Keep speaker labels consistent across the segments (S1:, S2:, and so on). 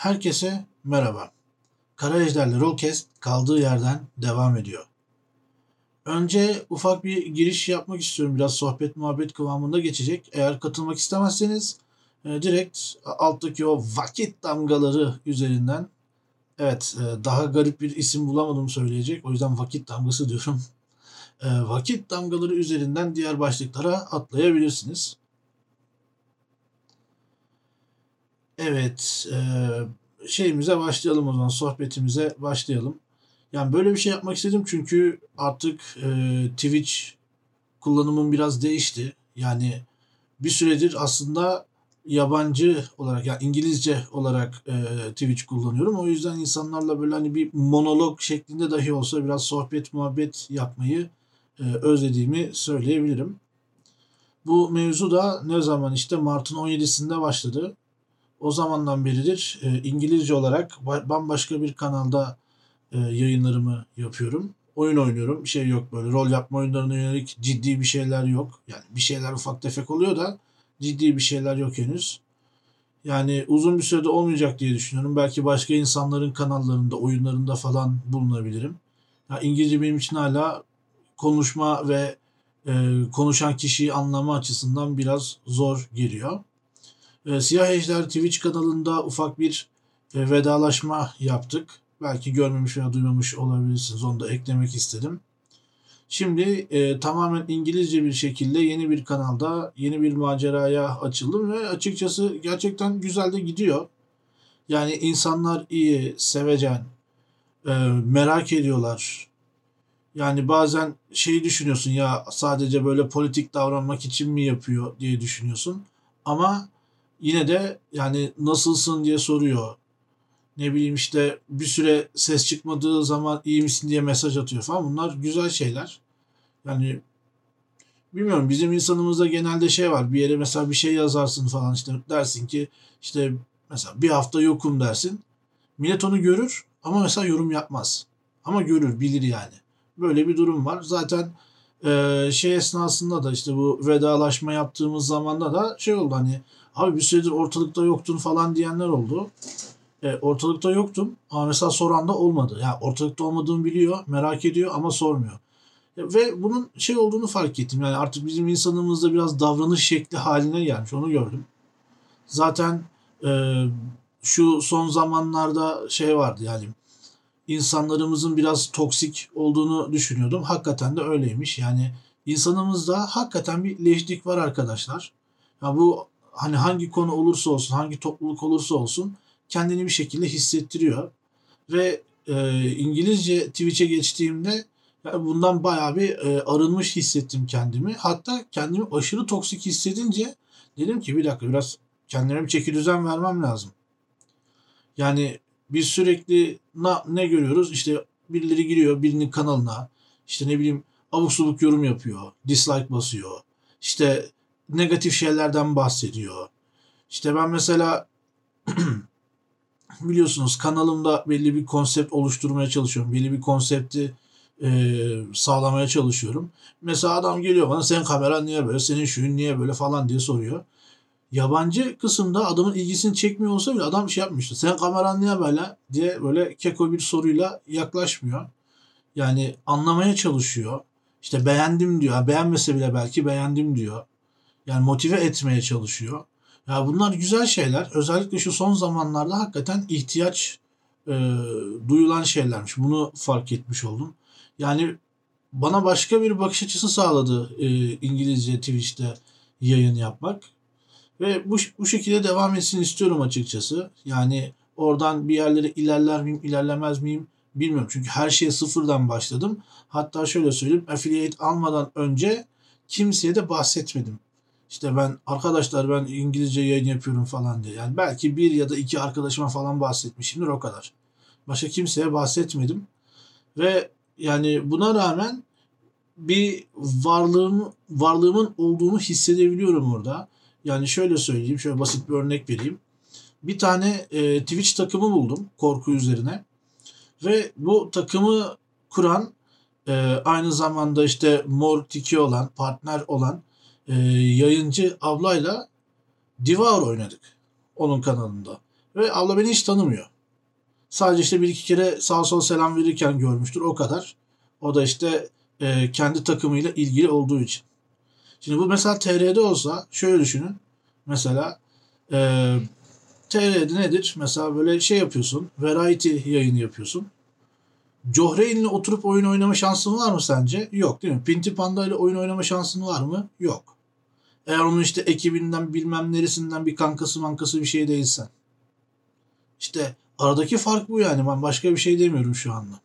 S1: Herkese merhaba. Kara Ejderli Rollcast kaldığı yerden devam ediyor. Önce ufak bir giriş yapmak istiyorum. Biraz sohbet muhabbet kıvamında geçecek. Eğer katılmak istemezseniz e, direkt alttaki o vakit damgaları üzerinden evet e, daha garip bir isim bulamadım söyleyecek. O yüzden vakit damgası diyorum. E, vakit damgaları üzerinden diğer başlıklara atlayabilirsiniz. Evet, eee, şeyimize başlayalım o zaman, sohbetimize başlayalım. Yani böyle bir şey yapmak istedim çünkü artık eee, Twitch kullanımım biraz değişti. Yani bir süredir aslında yabancı olarak yani İngilizce olarak eee, Twitch kullanıyorum. O yüzden insanlarla böyle hani bir monolog şeklinde dahi olsa biraz sohbet muhabbet yapmayı özlediğimi söyleyebilirim. Bu mevzu da ne zaman işte Mart'ın 17'sinde başladı. O zamandan beridir e, İngilizce olarak ba- bambaşka bir kanalda e, yayınlarımı yapıyorum. Oyun oynuyorum. Bir şey yok böyle rol yapma oyunlarına yönelik ciddi bir şeyler yok. Yani bir şeyler ufak tefek oluyor da ciddi bir şeyler yok henüz. Yani uzun bir sürede olmayacak diye düşünüyorum. Belki başka insanların kanallarında, oyunlarında falan bulunabilirim. Ya İngilizce benim için hala konuşma ve e, konuşan kişiyi anlama açısından biraz zor geliyor. E, Siyah Ejder Twitch kanalında ufak bir e, vedalaşma yaptık. Belki görmemiş veya duymamış olabilirsiniz. Onu da eklemek istedim. Şimdi e, tamamen İngilizce bir şekilde yeni bir kanalda yeni bir maceraya açıldım ve açıkçası gerçekten güzel de gidiyor. Yani insanlar iyi, sevecen, e, merak ediyorlar. Yani bazen şeyi düşünüyorsun ya sadece böyle politik davranmak için mi yapıyor diye düşünüyorsun. Ama yine de yani nasılsın diye soruyor. Ne bileyim işte bir süre ses çıkmadığı zaman iyi misin diye mesaj atıyor falan. Bunlar güzel şeyler. Yani bilmiyorum bizim insanımızda genelde şey var. Bir yere mesela bir şey yazarsın falan işte dersin ki işte mesela bir hafta yokum dersin. Millet onu görür ama mesela yorum yapmaz. Ama görür, bilir yani. Böyle bir durum var. Zaten şey esnasında da işte bu vedalaşma yaptığımız zamanda da şey oldu hani abi bir süredir ortalıkta yoktun falan diyenler oldu. E, ortalıkta yoktum ama mesela soran da olmadı. Yani ortalıkta olmadığımı biliyor, merak ediyor ama sormuyor. Ya Ve bunun şey olduğunu fark ettim. Yani artık bizim insanımızda biraz davranış şekli haline gelmiş. Onu gördüm. Zaten e, şu son zamanlarda şey vardı yani insanlarımızın biraz toksik olduğunu düşünüyordum. Hakikaten de öyleymiş. Yani insanımızda hakikaten bir leşlik var arkadaşlar. Ya bu hani hangi konu olursa olsun, hangi topluluk olursa olsun kendini bir şekilde hissettiriyor. Ve e, İngilizce Twitch'e geçtiğimde yani bundan bayağı bir e, arınmış hissettim kendimi. Hatta kendimi aşırı toksik hissedince dedim ki bir dakika biraz kendime bir çeki düzen vermem lazım. Yani biz sürekli na, ne görüyoruz? İşte birileri giriyor birinin kanalına. işte ne bileyim abuk subuk yorum yapıyor. Dislike basıyor. İşte negatif şeylerden bahsediyor. İşte ben mesela biliyorsunuz kanalımda belli bir konsept oluşturmaya çalışıyorum. Belli bir konsepti e, sağlamaya çalışıyorum. Mesela adam geliyor bana senin kameran niye böyle, senin şuyun niye böyle falan diye soruyor. Yabancı kısımda adamın ilgisini çekmiyor olsa bile adam şey yapmıştı. Sen kameran niye böyle diye böyle keko bir soruyla yaklaşmıyor. Yani anlamaya çalışıyor. İşte beğendim diyor. Beğenmese bile belki beğendim diyor. Yani motive etmeye çalışıyor. Ya bunlar güzel şeyler. Özellikle şu son zamanlarda hakikaten ihtiyaç e, duyulan şeylermiş. Bunu fark etmiş oldum. Yani bana başka bir bakış açısı sağladı e, İngilizce Twitch'te yayın yapmak. Ve bu, bu şekilde devam etsin istiyorum açıkçası. Yani oradan bir yerlere ilerler miyim, ilerlemez miyim bilmiyorum. Çünkü her şeye sıfırdan başladım. Hatta şöyle söyleyeyim, affiliate almadan önce kimseye de bahsetmedim. İşte ben arkadaşlar ben İngilizce yayın yapıyorum falan diye. Yani belki bir ya da iki arkadaşıma falan bahsetmişimdir o kadar. Başka kimseye bahsetmedim. Ve yani buna rağmen bir varlığım varlığımın olduğunu hissedebiliyorum orada. Yani şöyle söyleyeyim, şöyle basit bir örnek vereyim. Bir tane e, Twitch takımı buldum korku üzerine. Ve bu takımı kuran e, aynı zamanda işte mor tiki olan, partner olan e, yayıncı ablayla Divar oynadık onun kanalında. Ve abla beni hiç tanımıyor. Sadece işte bir iki kere sağ sol selam verirken görmüştür o kadar. O da işte e, kendi takımıyla ilgili olduğu için. Şimdi bu mesela TR'de olsa şöyle düşünün. Mesela e, TR'de nedir? Mesela böyle şey yapıyorsun. Variety yayını yapıyorsun. Johreyn'le oturup oyun oynama şansın var mı sence? Yok değil mi? Pinti Panda ile oyun oynama şansın var mı? Yok. Eğer onun işte ekibinden bilmem neresinden bir kankası mankası bir şey değilsen. İşte aradaki fark bu yani. Ben başka bir şey demiyorum şu anda.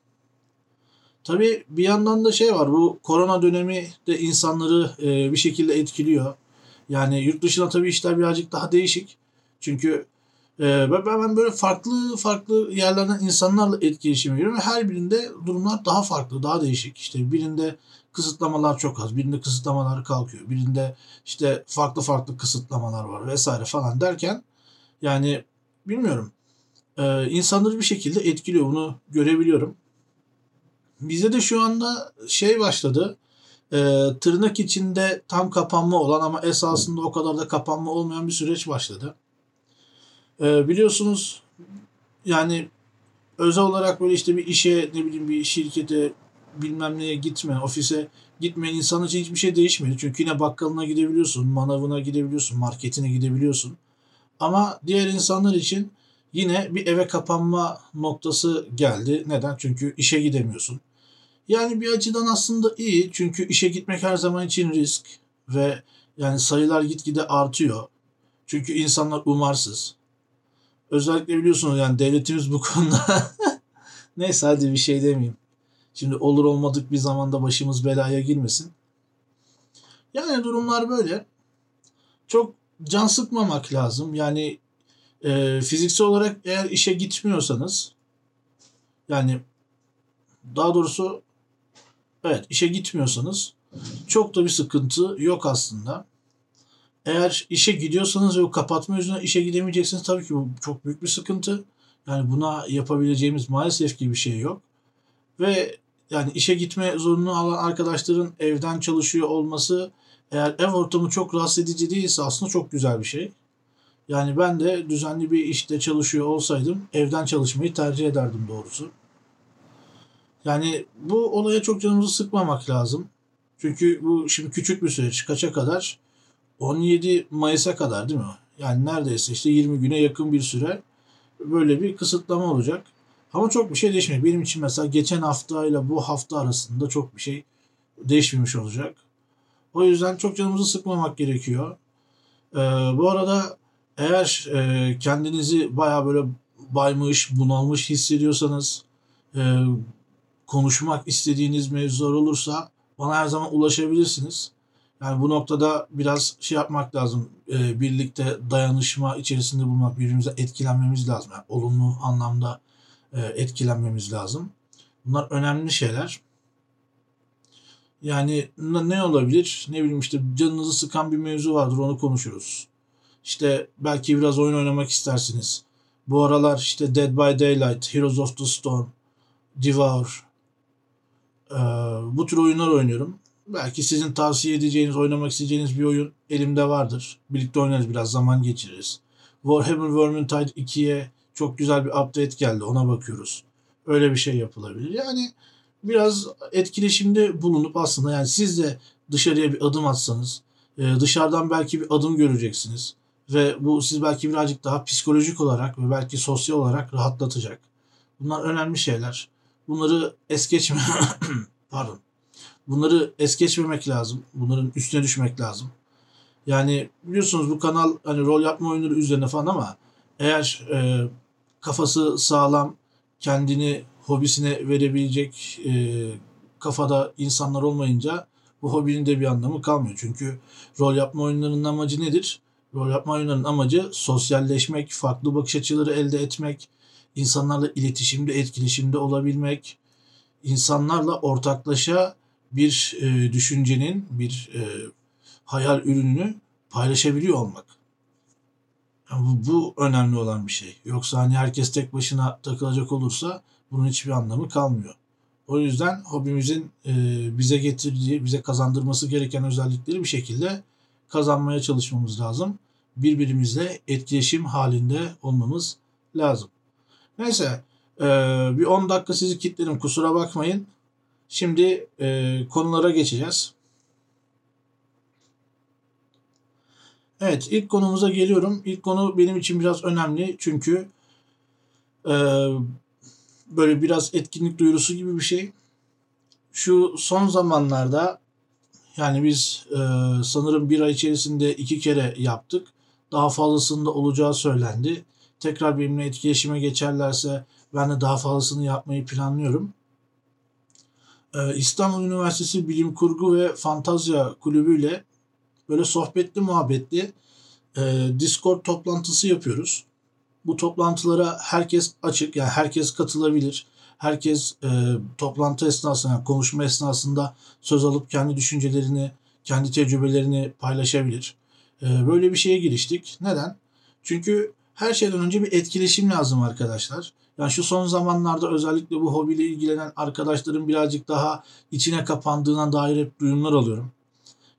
S1: Tabii bir yandan da şey var. Bu korona dönemi de insanları e, bir şekilde etkiliyor. Yani yurt dışına tabii işler birazcık daha değişik. Çünkü e, ben, ben böyle farklı farklı yerlerden insanlarla etkileşime giriyorum. Her birinde durumlar daha farklı, daha değişik. İşte birinde kısıtlamalar çok az, birinde kısıtlamalar kalkıyor. Birinde işte farklı farklı kısıtlamalar var vesaire falan derken yani bilmiyorum. E, insanları bir şekilde etkiliyor. Bunu görebiliyorum. Bizde de şu anda şey başladı. E, tırnak içinde tam kapanma olan ama esasında o kadar da kapanma olmayan bir süreç başladı. E, biliyorsunuz yani özel olarak böyle işte bir işe ne bileyim bir şirkete bilmem neye gitme, ofise gitmeyen insan için hiçbir şey değişmedi. Çünkü yine bakkalına gidebiliyorsun, manavına gidebiliyorsun, marketine gidebiliyorsun. Ama diğer insanlar için yine bir eve kapanma noktası geldi. Neden? Çünkü işe gidemiyorsun. Yani bir açıdan aslında iyi. Çünkü işe gitmek her zaman için risk ve yani sayılar gitgide artıyor. Çünkü insanlar umarsız. Özellikle biliyorsunuz yani devletimiz bu konuda neyse hadi bir şey demeyeyim. Şimdi olur olmadık bir zamanda başımız belaya girmesin. Yani durumlar böyle. Çok can sıkmamak lazım. Yani e, fiziksel olarak eğer işe gitmiyorsanız yani daha doğrusu evet işe gitmiyorsanız çok da bir sıkıntı yok aslında. Eğer işe gidiyorsanız ve kapatma yüzünden işe gidemeyeceksiniz tabii ki bu çok büyük bir sıkıntı. Yani buna yapabileceğimiz maalesef ki bir şey yok. Ve yani işe gitme zorunlu olan arkadaşların evden çalışıyor olması eğer ev ortamı çok rahatsız edici değilse aslında çok güzel bir şey. Yani ben de düzenli bir işte çalışıyor olsaydım evden çalışmayı tercih ederdim doğrusu. Yani bu olaya çok canımızı sıkmamak lazım. Çünkü bu şimdi küçük bir süreç. Kaça kadar? 17 Mayıs'a kadar değil mi? Yani neredeyse işte 20 güne yakın bir süre böyle bir kısıtlama olacak. Ama çok bir şey değişmiyor. Benim için mesela geçen hafta ile bu hafta arasında çok bir şey değişmemiş olacak. O yüzden çok canımızı sıkmamak gerekiyor. Ee, bu arada eğer e, kendinizi baya böyle baymış, bunalmış hissediyorsanız, e, konuşmak istediğiniz mevzular olursa bana her zaman ulaşabilirsiniz. Yani bu noktada biraz şey yapmak lazım. E, birlikte dayanışma içerisinde bulmak, birbirimize etkilenmemiz lazım. Yani olumlu anlamda etkilenmemiz lazım. Bunlar önemli şeyler. Yani ne olabilir? Ne bileyim işte canınızı sıkan bir mevzu vardır onu konuşuruz. İşte belki biraz oyun oynamak istersiniz. Bu aralar işte Dead by Daylight, Heroes of the Storm, Devour ee, bu tür oyunlar oynuyorum. Belki sizin tavsiye edeceğiniz, oynamak isteyeceğiniz bir oyun elimde vardır. Birlikte oynarız biraz zaman geçiririz. Warhammer Vermintide 2'ye çok güzel bir update geldi. Ona bakıyoruz. Öyle bir şey yapılabilir. Yani biraz etkileşimde bulunup aslında yani siz de dışarıya bir adım atsanız e, dışarıdan belki bir adım göreceksiniz. Ve bu siz belki birazcık daha psikolojik olarak ve belki sosyal olarak rahatlatacak. Bunlar önemli şeyler. Bunları es geçme pardon. Bunları es geçmemek lazım. Bunların üstüne düşmek lazım. Yani biliyorsunuz bu kanal hani rol yapma oyunları üzerine falan ama eğer e, kafası sağlam, kendini hobisine verebilecek e, kafada insanlar olmayınca bu hobinin de bir anlamı kalmıyor. Çünkü rol yapma oyunlarının amacı nedir? Rol yapma oyunlarının amacı sosyalleşmek, farklı bakış açıları elde etmek, insanlarla iletişimde, etkileşimde olabilmek, insanlarla ortaklaşa bir e, düşüncenin, bir e, hayal ürününü paylaşabiliyor olmak. Yani bu, bu önemli olan bir şey. Yoksa hani herkes tek başına takılacak olursa bunun hiçbir anlamı kalmıyor. O yüzden hobimizin e, bize getirdiği, bize kazandırması gereken özellikleri bir şekilde kazanmaya çalışmamız lazım. Birbirimizle etkileşim halinde olmamız lazım. Neyse e, bir 10 dakika sizi kilitledim kusura bakmayın. Şimdi e, konulara geçeceğiz. Evet ilk konumuza geliyorum. İlk konu benim için biraz önemli çünkü e, böyle biraz etkinlik duyurusu gibi bir şey. Şu son zamanlarda yani biz e, sanırım bir ay içerisinde iki kere yaptık. Daha fazlasında olacağı söylendi. Tekrar benimle etkileşime geçerlerse ben de daha fazlasını yapmayı planlıyorum. E, İstanbul Üniversitesi Bilim Kurgu ve Fantazya Kulübü ile böyle sohbetli muhabbetli e, Discord toplantısı yapıyoruz. Bu toplantılara herkes açık yani herkes katılabilir. Herkes e, toplantı esnasında konuşma esnasında söz alıp kendi düşüncelerini, kendi tecrübelerini paylaşabilir. E, böyle bir şeye giriştik. Neden? Çünkü her şeyden önce bir etkileşim lazım arkadaşlar. Yani şu son zamanlarda özellikle bu hobiyle ilgilenen arkadaşların birazcık daha içine kapandığına dair hep duyumlar alıyorum.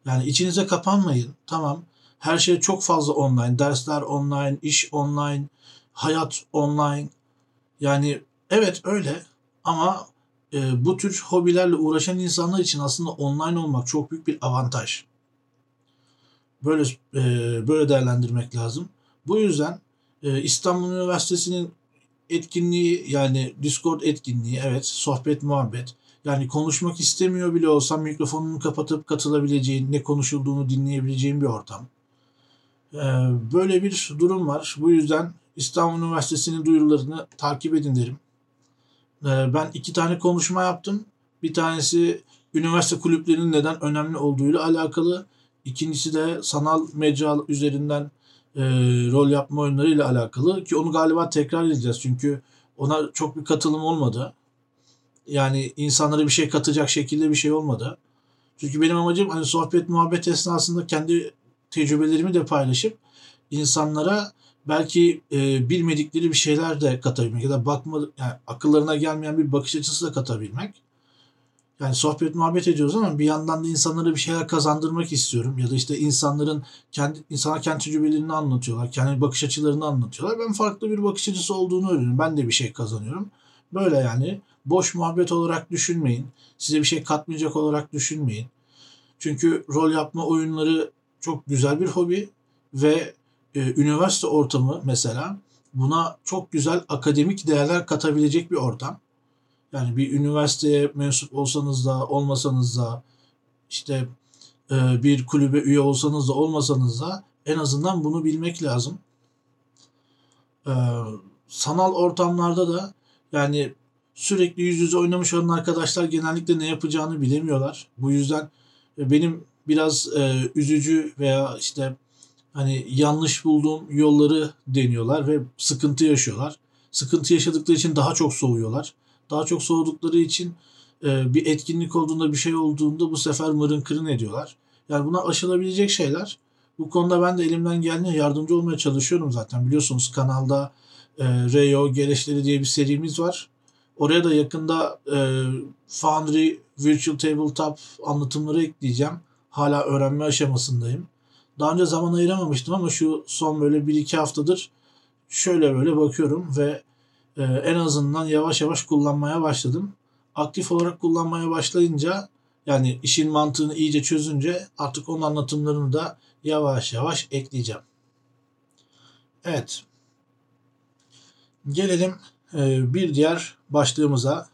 S1: Yani içinize kapanmayın. Tamam. Her şey çok fazla online. Dersler online, iş online, hayat online. Yani evet öyle ama e, bu tür hobilerle uğraşan insanlar için aslında online olmak çok büyük bir avantaj. Böyle e, böyle değerlendirmek lazım. Bu yüzden e, İstanbul Üniversitesi'nin etkinliği yani Discord etkinliği evet sohbet muhabbet yani konuşmak istemiyor bile olsam mikrofonunu kapatıp katılabileceğin, ne konuşulduğunu dinleyebileceğin bir ortam. Ee, böyle bir durum var. Bu yüzden İstanbul Üniversitesi'nin duyurularını takip edin derim. Ee, ben iki tane konuşma yaptım. Bir tanesi üniversite kulüplerinin neden önemli olduğuyla alakalı. İkincisi de sanal mecra üzerinden e, rol yapma oyunlarıyla alakalı. Ki onu galiba tekrar edeceğiz. Çünkü ona çok bir katılım olmadı. Yani insanlara bir şey katacak şekilde bir şey olmadı. Çünkü benim amacım hani sohbet muhabbet esnasında kendi tecrübelerimi de paylaşıp insanlara belki e, bilmedikleri bir şeyler de katabilmek ya da bakma yani akıllarına gelmeyen bir bakış açısı da katabilmek. Yani sohbet muhabbet ediyoruz ama bir yandan da insanlara bir şeyler kazandırmak istiyorum. Ya da işte insanların kendi insanlar kendi tecrübelerini anlatıyorlar. Kendi bakış açılarını anlatıyorlar. Ben farklı bir bakış açısı olduğunu öğreniyorum. Ben de bir şey kazanıyorum. Böyle yani boş muhabbet olarak düşünmeyin. Size bir şey katmayacak olarak düşünmeyin. Çünkü rol yapma oyunları çok güzel bir hobi ve e, üniversite ortamı mesela buna çok güzel akademik değerler katabilecek bir ortam. Yani bir üniversiteye mensup olsanız da olmasanız da işte e, bir kulübe üye olsanız da olmasanız da en azından bunu bilmek lazım. E, sanal ortamlarda da yani sürekli yüz yüze oynamış olan arkadaşlar genellikle ne yapacağını bilemiyorlar. Bu yüzden e, benim biraz e, üzücü veya işte hani yanlış bulduğum yolları deniyorlar ve sıkıntı yaşıyorlar. Sıkıntı yaşadıkları için daha çok soğuyorlar. Daha çok soğudukları için e, bir etkinlik olduğunda bir şey olduğunda bu sefer mırın kırın ediyorlar. Yani buna aşılabilecek şeyler. Bu konuda ben de elimden geldiğince yardımcı olmaya çalışıyorum zaten. Biliyorsunuz kanalda e, Rayo Geleşleri diye bir serimiz var. Oraya da yakında e, Foundry Virtual Tabletop anlatımları ekleyeceğim. Hala öğrenme aşamasındayım. Daha önce zaman ayıramamıştım ama şu son böyle 1-2 haftadır şöyle böyle bakıyorum ve e, en azından yavaş yavaş kullanmaya başladım. Aktif olarak kullanmaya başlayınca yani işin mantığını iyice çözünce artık onun anlatımlarını da yavaş yavaş ekleyeceğim. Evet. Gelelim e, bir diğer başlığımıza.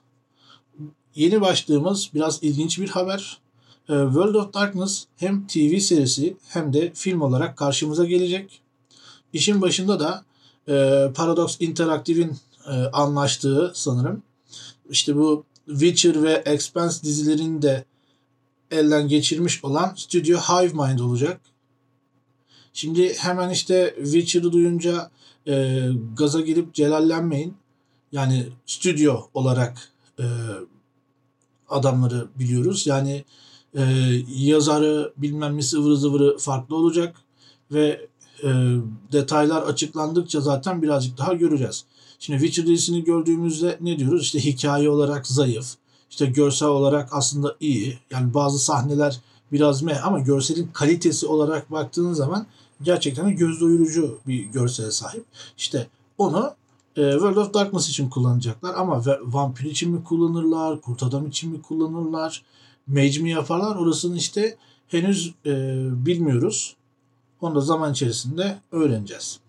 S1: Yeni başlığımız biraz ilginç bir haber. E, World of Darkness hem TV serisi hem de film olarak karşımıza gelecek. İşin başında da e, Paradox Interactive'in anlaştığı sanırım. İşte bu Witcher ve Expanse dizilerini de elden geçirmiş olan stüdyo Hivemind olacak. Şimdi hemen işte Witcher'ı duyunca e, gaza gelip celallenmeyin. Yani stüdyo olarak e, adamları biliyoruz. Yani e, yazarı bilmem nesi ıvırı zıvırı farklı olacak ve e, detaylar açıklandıkça zaten birazcık daha göreceğiz. Şimdi Witcher dizisini gördüğümüzde ne diyoruz? İşte hikaye olarak zayıf, işte görsel olarak aslında iyi. Yani bazı sahneler biraz meh ama görselin kalitesi olarak baktığınız zaman gerçekten göz doyurucu bir görsele sahip. İşte onu e, World of Darkness için kullanacaklar ama vampir için mi kullanırlar, kurt adam için mi kullanırlar, mage mi yaparlar orasını işte henüz e, bilmiyoruz. Onu da zaman içerisinde öğreneceğiz.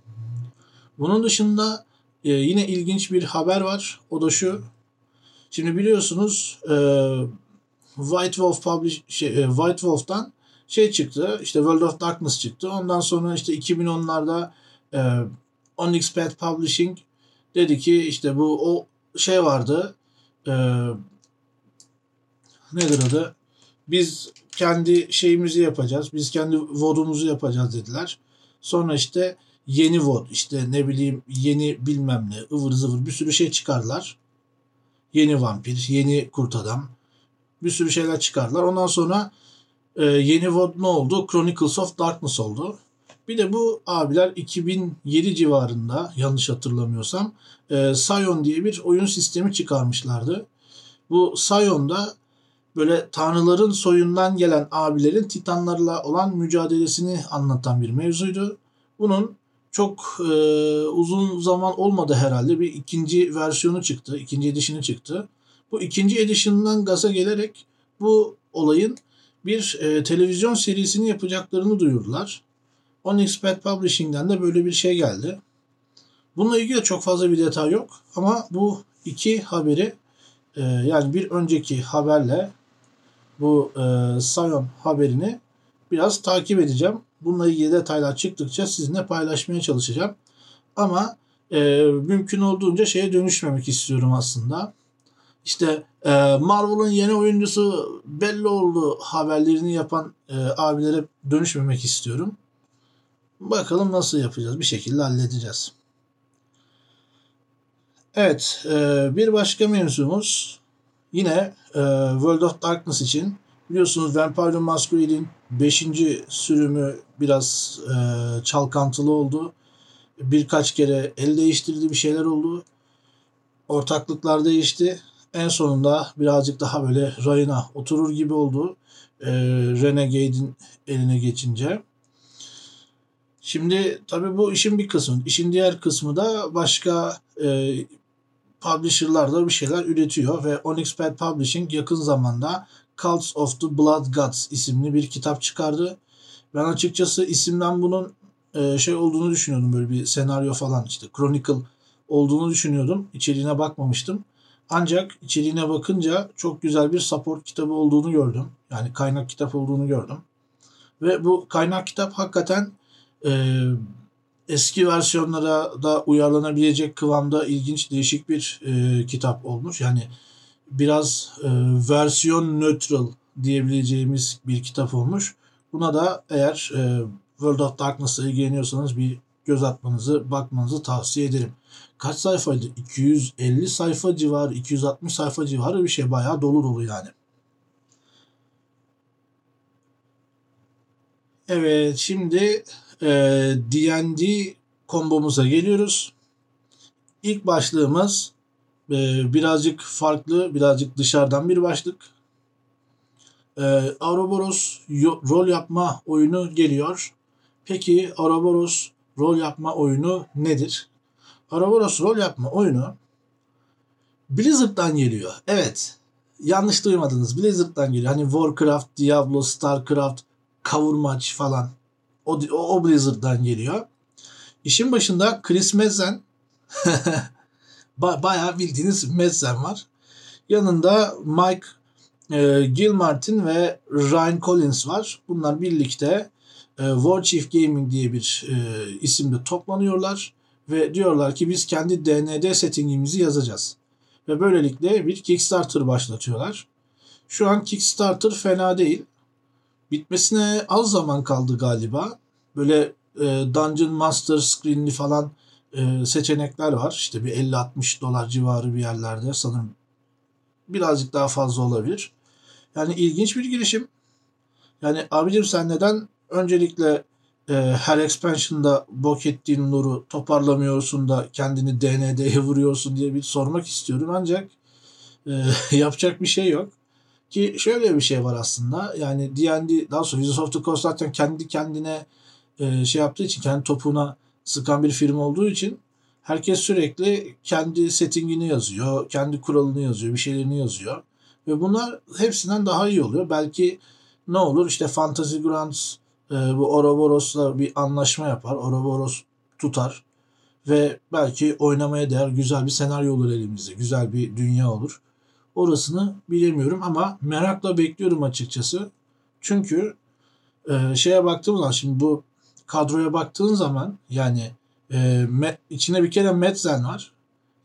S1: Bunun dışında e, yine ilginç bir haber var. O da şu. Şimdi biliyorsunuz e, White Wolf Publish şey, e, White Wolf'tan şey çıktı. İşte World of Darkness çıktı. Ondan sonra işte 2010'larda e, Onyx Path Publishing dedi ki işte bu o şey vardı. E, nedir adı? Biz kendi şeyimizi yapacağız. Biz kendi vodumuzu yapacağız dediler. Sonra işte yeni vod işte ne bileyim yeni bilmem ne ıvır zıvır bir sürü şey çıkarlar. Yeni vampir, yeni kurt adam. Bir sürü şeyler çıkarlar. Ondan sonra e, yeni vod ne oldu? Chronicles of Darkness oldu. Bir de bu abiler 2007 civarında yanlış hatırlamıyorsam e, Sion diye bir oyun sistemi çıkarmışlardı. Bu Sion'da böyle tanrıların soyundan gelen abilerin titanlarla olan mücadelesini anlatan bir mevzuydu. Bunun çok e, uzun zaman olmadı herhalde. Bir ikinci versiyonu çıktı. ikinci edişini çıktı. Bu ikinci edişinden gaza gelerek bu olayın bir e, televizyon serisini yapacaklarını duyurdular. Onyx Pet Publishing'den de böyle bir şey geldi. Bununla ilgili de çok fazla bir detay yok. Ama bu iki haberi e, yani bir önceki haberle bu e, Sion haberini biraz takip edeceğim. Bununla ilgili detaylar çıktıkça sizinle paylaşmaya çalışacağım. Ama e, mümkün olduğunca şeye dönüşmemek istiyorum aslında. İşte e, Marvel'ın yeni oyuncusu belli oldu haberlerini yapan e, abilere dönüşmemek istiyorum. Bakalım nasıl yapacağız. Bir şekilde halledeceğiz. Evet, e, bir başka mevzumuz yine e, World of Darkness için biliyorsunuz Vampire Masquerade'in 5. sürümü biraz e, çalkantılı oldu. Birkaç kere el değiştirdi bir şeyler oldu. Ortaklıklar değişti. En sonunda birazcık daha böyle rayına oturur gibi oldu. E, Renegade'in eline geçince. Şimdi tabii bu işin bir kısmı. İşin diğer kısmı da başka e, publisher'lar da bir şeyler üretiyor ve Onyx Pad Publishing yakın zamanda Cults of the Blood Gods isimli bir kitap çıkardı. Ben açıkçası isimden bunun e, şey olduğunu düşünüyordum böyle bir senaryo falan işte Chronicle olduğunu düşünüyordum. İçeriğine bakmamıştım. Ancak içeriğine bakınca çok güzel bir support kitabı olduğunu gördüm. Yani kaynak kitap olduğunu gördüm. Ve bu kaynak kitap hakikaten e, eski versiyonlara da uyarlanabilecek kıvamda ilginç değişik bir e, kitap olmuş. Yani biraz e, versiyon neutral diyebileceğimiz bir kitap olmuş. Buna da eğer e, World of Darkness'la ilgileniyorsanız bir göz atmanızı, bakmanızı tavsiye ederim. Kaç sayfaydı? 250 sayfa civarı, 260 sayfa civarı bir şey. Bayağı dolu dolu yani. Evet, şimdi D&D e, kombomuza geliyoruz. İlk başlığımız e, birazcık farklı, birazcık dışarıdan bir başlık. E, Ouroboros rol yapma oyunu geliyor. Peki Ouroboros rol yapma oyunu nedir? Ouroboros rol yapma oyunu Blizzard'dan geliyor. Evet. Yanlış duymadınız. Blizzard'dan geliyor. Hani Warcraft, Diablo, Starcraft, Kavurmaç falan. O, o Blizzard'dan geliyor. İşin başında Chris Metzen ba- bayağı bildiğiniz Metzen var. Yanında Mike e, Gilmartin ve Ryan Collins var. Bunlar birlikte e, War Chief Gaming diye bir e, isimde toplanıyorlar ve diyorlar ki biz kendi DND settingimizi yazacağız. Ve böylelikle bir Kickstarter başlatıyorlar. Şu an Kickstarter fena değil. Bitmesine az zaman kaldı galiba. Böyle e, Dungeon Master screenli falan e, seçenekler var. İşte bir 50-60 dolar civarı bir yerlerde sanırım birazcık daha fazla olabilir. Yani ilginç bir girişim. Yani abicim sen neden öncelikle e, her expansion'da bok ettiğin nuru toparlamıyorsun da kendini DND'ye vuruyorsun diye bir sormak istiyorum. Ancak e, yapacak bir şey yok. Ki şöyle bir şey var aslında. Yani D&D daha sonra Wizards of the Coast zaten kendi kendine e, şey yaptığı için kendi topuğuna sıkan bir firma olduğu için Herkes sürekli kendi settingini yazıyor, kendi kuralını yazıyor, bir şeylerini yazıyor. Ve bunlar hepsinden daha iyi oluyor. Belki ne olur işte Fantasy Grounds e, bu Ouroboros'la bir anlaşma yapar. Ouroboros tutar. Ve belki oynamaya değer güzel bir senaryo olur elimizde. Güzel bir dünya olur. Orasını bilemiyorum ama merakla bekliyorum açıkçası. Çünkü e, şeye baktığım zaman şimdi bu kadroya baktığın zaman yani e, me, içinde bir kere Metzen var.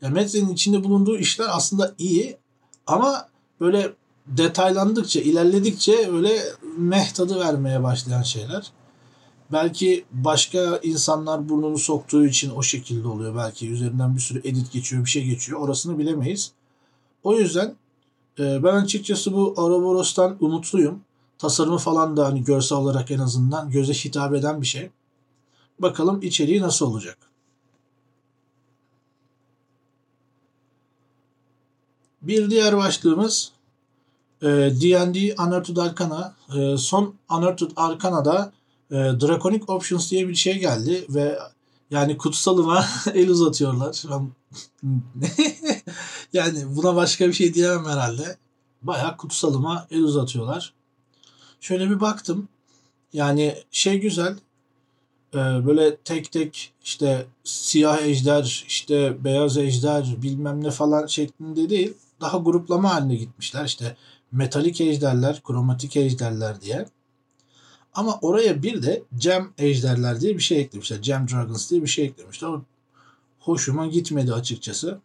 S1: Ya Metzen'in içinde bulunduğu işler aslında iyi ama böyle detaylandıkça, ilerledikçe öyle meh tadı vermeye başlayan şeyler. Belki başka insanlar burnunu soktuğu için o şekilde oluyor. Belki üzerinden bir sürü edit geçiyor, bir şey geçiyor. Orasını bilemeyiz. O yüzden e, ben açıkçası bu Ouroboros'tan umutluyum. Tasarımı falan da hani görsel olarak en azından göze hitap eden bir şey. Bakalım içeriği nasıl olacak. Bir diğer başlığımız D&D Unearthed Arcana. E, son Unearthed Arcana'da e, Draconic Options diye bir şey geldi ve yani kutsalıma el uzatıyorlar. Yani buna başka bir şey diyemem herhalde. Bayağı kutsalıma el uzatıyorlar. Şöyle bir baktım. Yani şey güzel. E, böyle tek tek işte siyah ejder, işte beyaz ejder bilmem ne falan şeklinde değil. Daha gruplama haline gitmişler. İşte metalik ejderler, kromatik ejderler diye. Ama oraya bir de Gem ejderler diye bir şey eklemişler. Gem Dragons diye bir şey eklemişler. O hoşuma gitmedi açıkçası.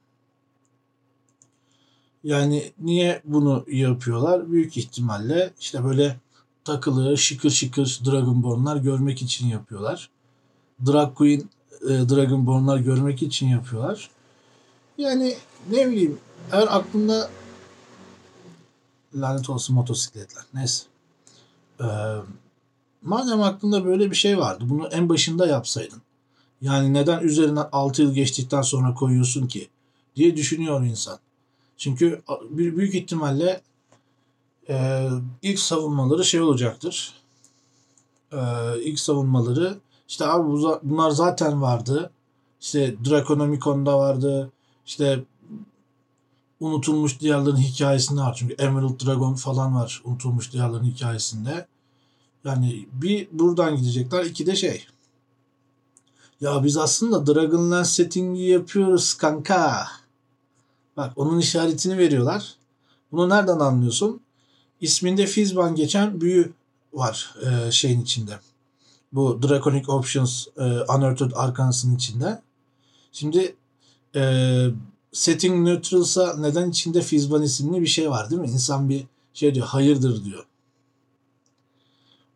S1: Yani niye bunu yapıyorlar? Büyük ihtimalle işte böyle takılı şıkır şıkır Dragonborn'lar görmek için yapıyorlar. Drag Queen e, Dragonborn'lar görmek için yapıyorlar. Yani ne bileyim eğer aklında lanet olsun motosikletler. Neyse. Ee, madem aklında böyle bir şey vardı bunu en başında yapsaydın. Yani neden üzerinden 6 yıl geçtikten sonra koyuyorsun ki diye düşünüyor insan. Çünkü büyük ihtimalle e, ilk savunmaları şey olacaktır. E, ilk savunmaları işte abi bunlar zaten vardı. İşte Draconomicon'da vardı. İşte unutulmuş diyarların hikayesinde var. Çünkü Emerald Dragon falan var unutulmuş diyarların hikayesinde. Yani bir buradan gidecekler. iki de şey. Ya biz aslında Dragonlance settingi yapıyoruz kanka. Bak onun işaretini veriyorlar. Bunu nereden anlıyorsun? İsminde Fizban geçen büyü var e, şeyin içinde. Bu Draconic Options e, Unearthed Arcans'ın içinde. Şimdi e, setting neutralsa neden içinde Fizban isimli bir şey var değil mi? İnsan bir şey diyor hayırdır diyor.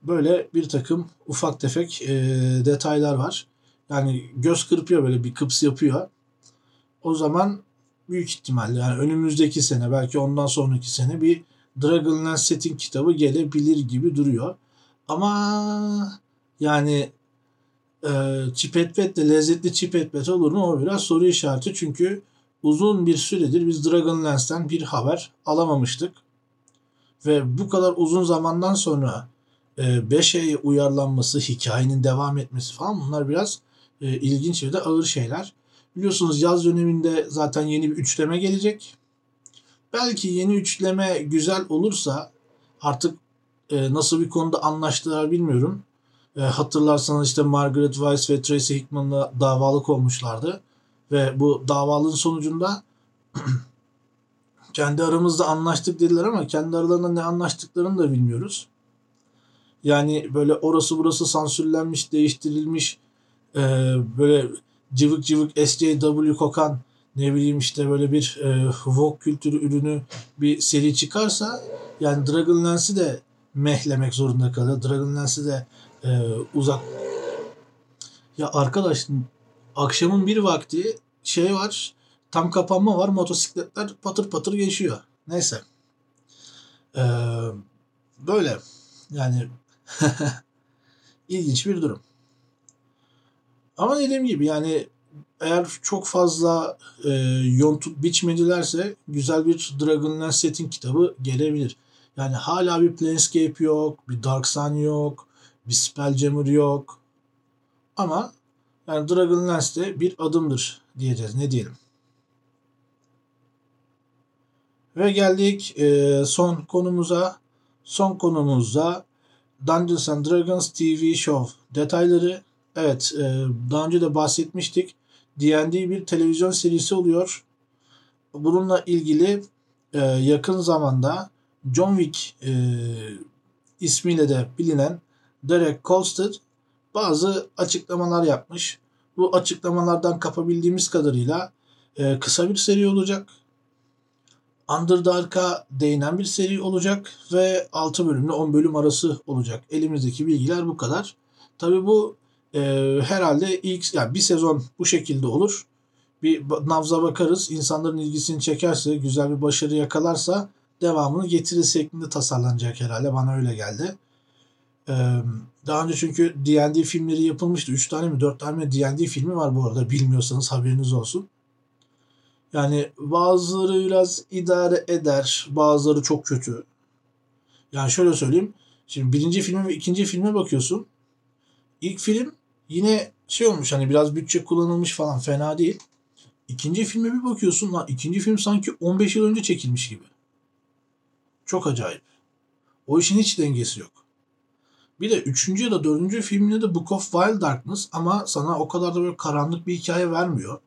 S1: Böyle bir takım ufak tefek e, detaylar var. Yani göz kırpıyor böyle bir kıps yapıyor. O zaman büyük ihtimalle yani önümüzdeki sene belki ondan sonraki sene bir Dragonlance setting kitabı gelebilir gibi duruyor. Ama yani e, çipetpet de lezzetli çipetpet olur mu o biraz soru işareti. Çünkü uzun bir süredir biz Dragonlance'den bir haber alamamıştık. Ve bu kadar uzun zamandan sonra 5'e uyarlanması, hikayenin devam etmesi falan bunlar biraz e, ilginç ve de ağır şeyler. Biliyorsunuz yaz döneminde zaten yeni bir üçleme gelecek. Belki yeni üçleme güzel olursa artık e, nasıl bir konuda anlaştılar bilmiyorum. E, hatırlarsanız işte Margaret Weiss ve Tracy Hickman'la davalık olmuşlardı. Ve bu davalığın sonucunda kendi aramızda anlaştık dediler ama kendi aralarında ne anlaştıklarını da bilmiyoruz. Yani böyle orası burası sansürlenmiş, değiştirilmiş e, böyle cıvık cıvık SJW kokan ne bileyim işte böyle bir e, Vogue kültürü ürünü bir seri çıkarsa yani Dragonlance'i de mehlemek zorunda kalır. Dragonlance'i de e, uzak ya arkadaş akşamın bir vakti şey var tam kapanma var motosikletler patır patır geçiyor. Neyse. Ee, böyle yani ilginç bir durum. Ama dediğim gibi yani eğer çok fazla e, yontup biçmedilerse güzel bir Dragonlance setting kitabı gelebilir. Yani hala bir Planescape yok, bir Dark Sun yok, bir Spelljammer yok. Ama Yani Dragonlance de bir adımdır diyeceğiz. Ne diyelim. Ve geldik e, son konumuza. Son konumuzda Dungeons and Dragons TV Show detayları. Evet e, daha önce de bahsetmiştik. D&D bir televizyon serisi oluyor. Bununla ilgili e, yakın zamanda John Wick e, ismiyle de bilinen Derek Kolstad bazı açıklamalar yapmış. Bu açıklamalardan kapabildiğimiz kadarıyla e, kısa bir seri olacak. Underdark'a değinen bir seri olacak ve 6 bölümle 10 bölüm arası olacak. Elimizdeki bilgiler bu kadar. Tabi bu e, herhalde ilk yani bir sezon bu şekilde olur. Bir nabza bakarız. İnsanların ilgisini çekerse, güzel bir başarı yakalarsa devamını getirir şeklinde tasarlanacak herhalde. Bana öyle geldi. Daha önce çünkü D&D filmleri yapılmıştı. 3 tane mi 4 tane mi D&D filmi var bu arada. Bilmiyorsanız haberiniz olsun. Yani bazıları biraz idare eder. Bazıları çok kötü. Yani şöyle söyleyeyim. Şimdi birinci filme ve ikinci filme bakıyorsun. İlk film yine şey olmuş hani biraz bütçe kullanılmış falan fena değil. İkinci filme bir bakıyorsun lan ikinci film sanki 15 yıl önce çekilmiş gibi. Çok acayip. O işin hiç dengesi yok. Bir de üçüncü ya da dördüncü filminde de Book of Wild Darkness ama sana o kadar da böyle karanlık bir hikaye vermiyor.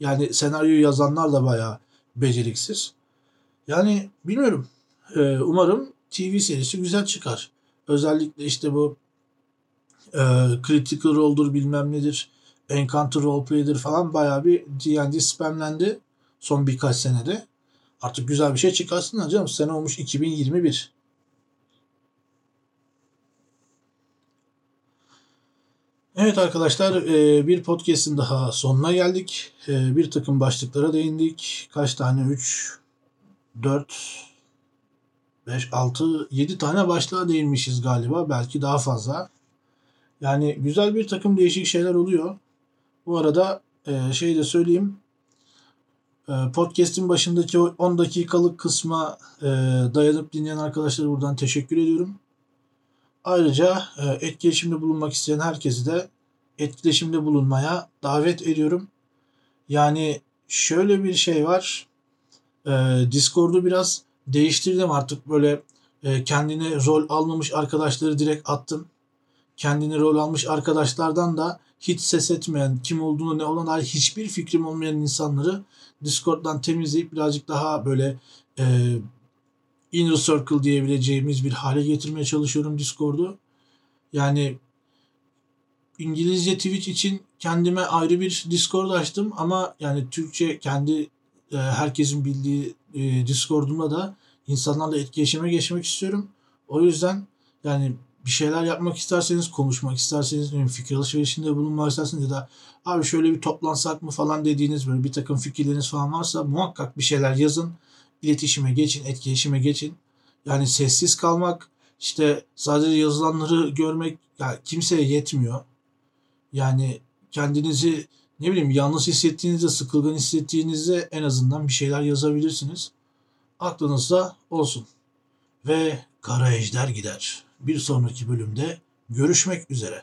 S1: Yani senaryoyu yazanlar da bayağı beceriksiz. Yani bilmiyorum. Ee, umarım TV serisi güzel çıkar. Özellikle işte bu e, Critical Role'dur bilmem nedir. Encounter Roleplay'dir falan bayağı bir D&D spamlendi son birkaç senede. Artık güzel bir şey çıkarsın canım. Sene olmuş 2021. Evet arkadaşlar e, bir podcast'in daha sonuna geldik. E, bir takım başlıklara değindik. Kaç tane? 3, 4, 5, 6, 7 tane başlığa değinmişiz galiba. Belki daha fazla. Yani güzel bir takım değişik şeyler oluyor. Bu arada e, şey de söyleyeyim. Podcast'in başındaki 10 dakikalık kısma dayanıp dinleyen arkadaşlara buradan teşekkür ediyorum. Ayrıca e, etkileşimde bulunmak isteyen herkesi de etkileşimde bulunmaya davet ediyorum. Yani şöyle bir şey var. E, Discord'u biraz değiştirdim artık böyle e, kendine rol almamış arkadaşları direkt attım. Kendine rol almış arkadaşlardan da hiç ses etmeyen, kim olduğunu ne olan dair hiçbir fikrim olmayan insanları Discord'dan temizleyip birazcık daha böyle inner circle diyebileceğimiz bir hale getirmeye çalışıyorum Discord'u. Yani İngilizce Twitch için kendime ayrı bir Discord açtım ama yani Türkçe kendi e, herkesin bildiği e, Discord'umda da insanlarla etkileşime geçmek istiyorum. O yüzden yani bir şeyler yapmak isterseniz, konuşmak isterseniz, fikir alışverişinde bulunmak isterseniz ya da abi şöyle bir toplansak mı falan dediğiniz böyle bir takım fikirleriniz falan varsa muhakkak bir şeyler yazın iletişime geçin, etkileşime geçin. Yani sessiz kalmak, işte sadece yazılanları görmek yani kimseye yetmiyor. Yani kendinizi ne bileyim yalnız hissettiğinizde, sıkılgan hissettiğinizde en azından bir şeyler yazabilirsiniz. Aklınızda olsun. Ve Kara Ejder gider. Bir sonraki bölümde görüşmek üzere.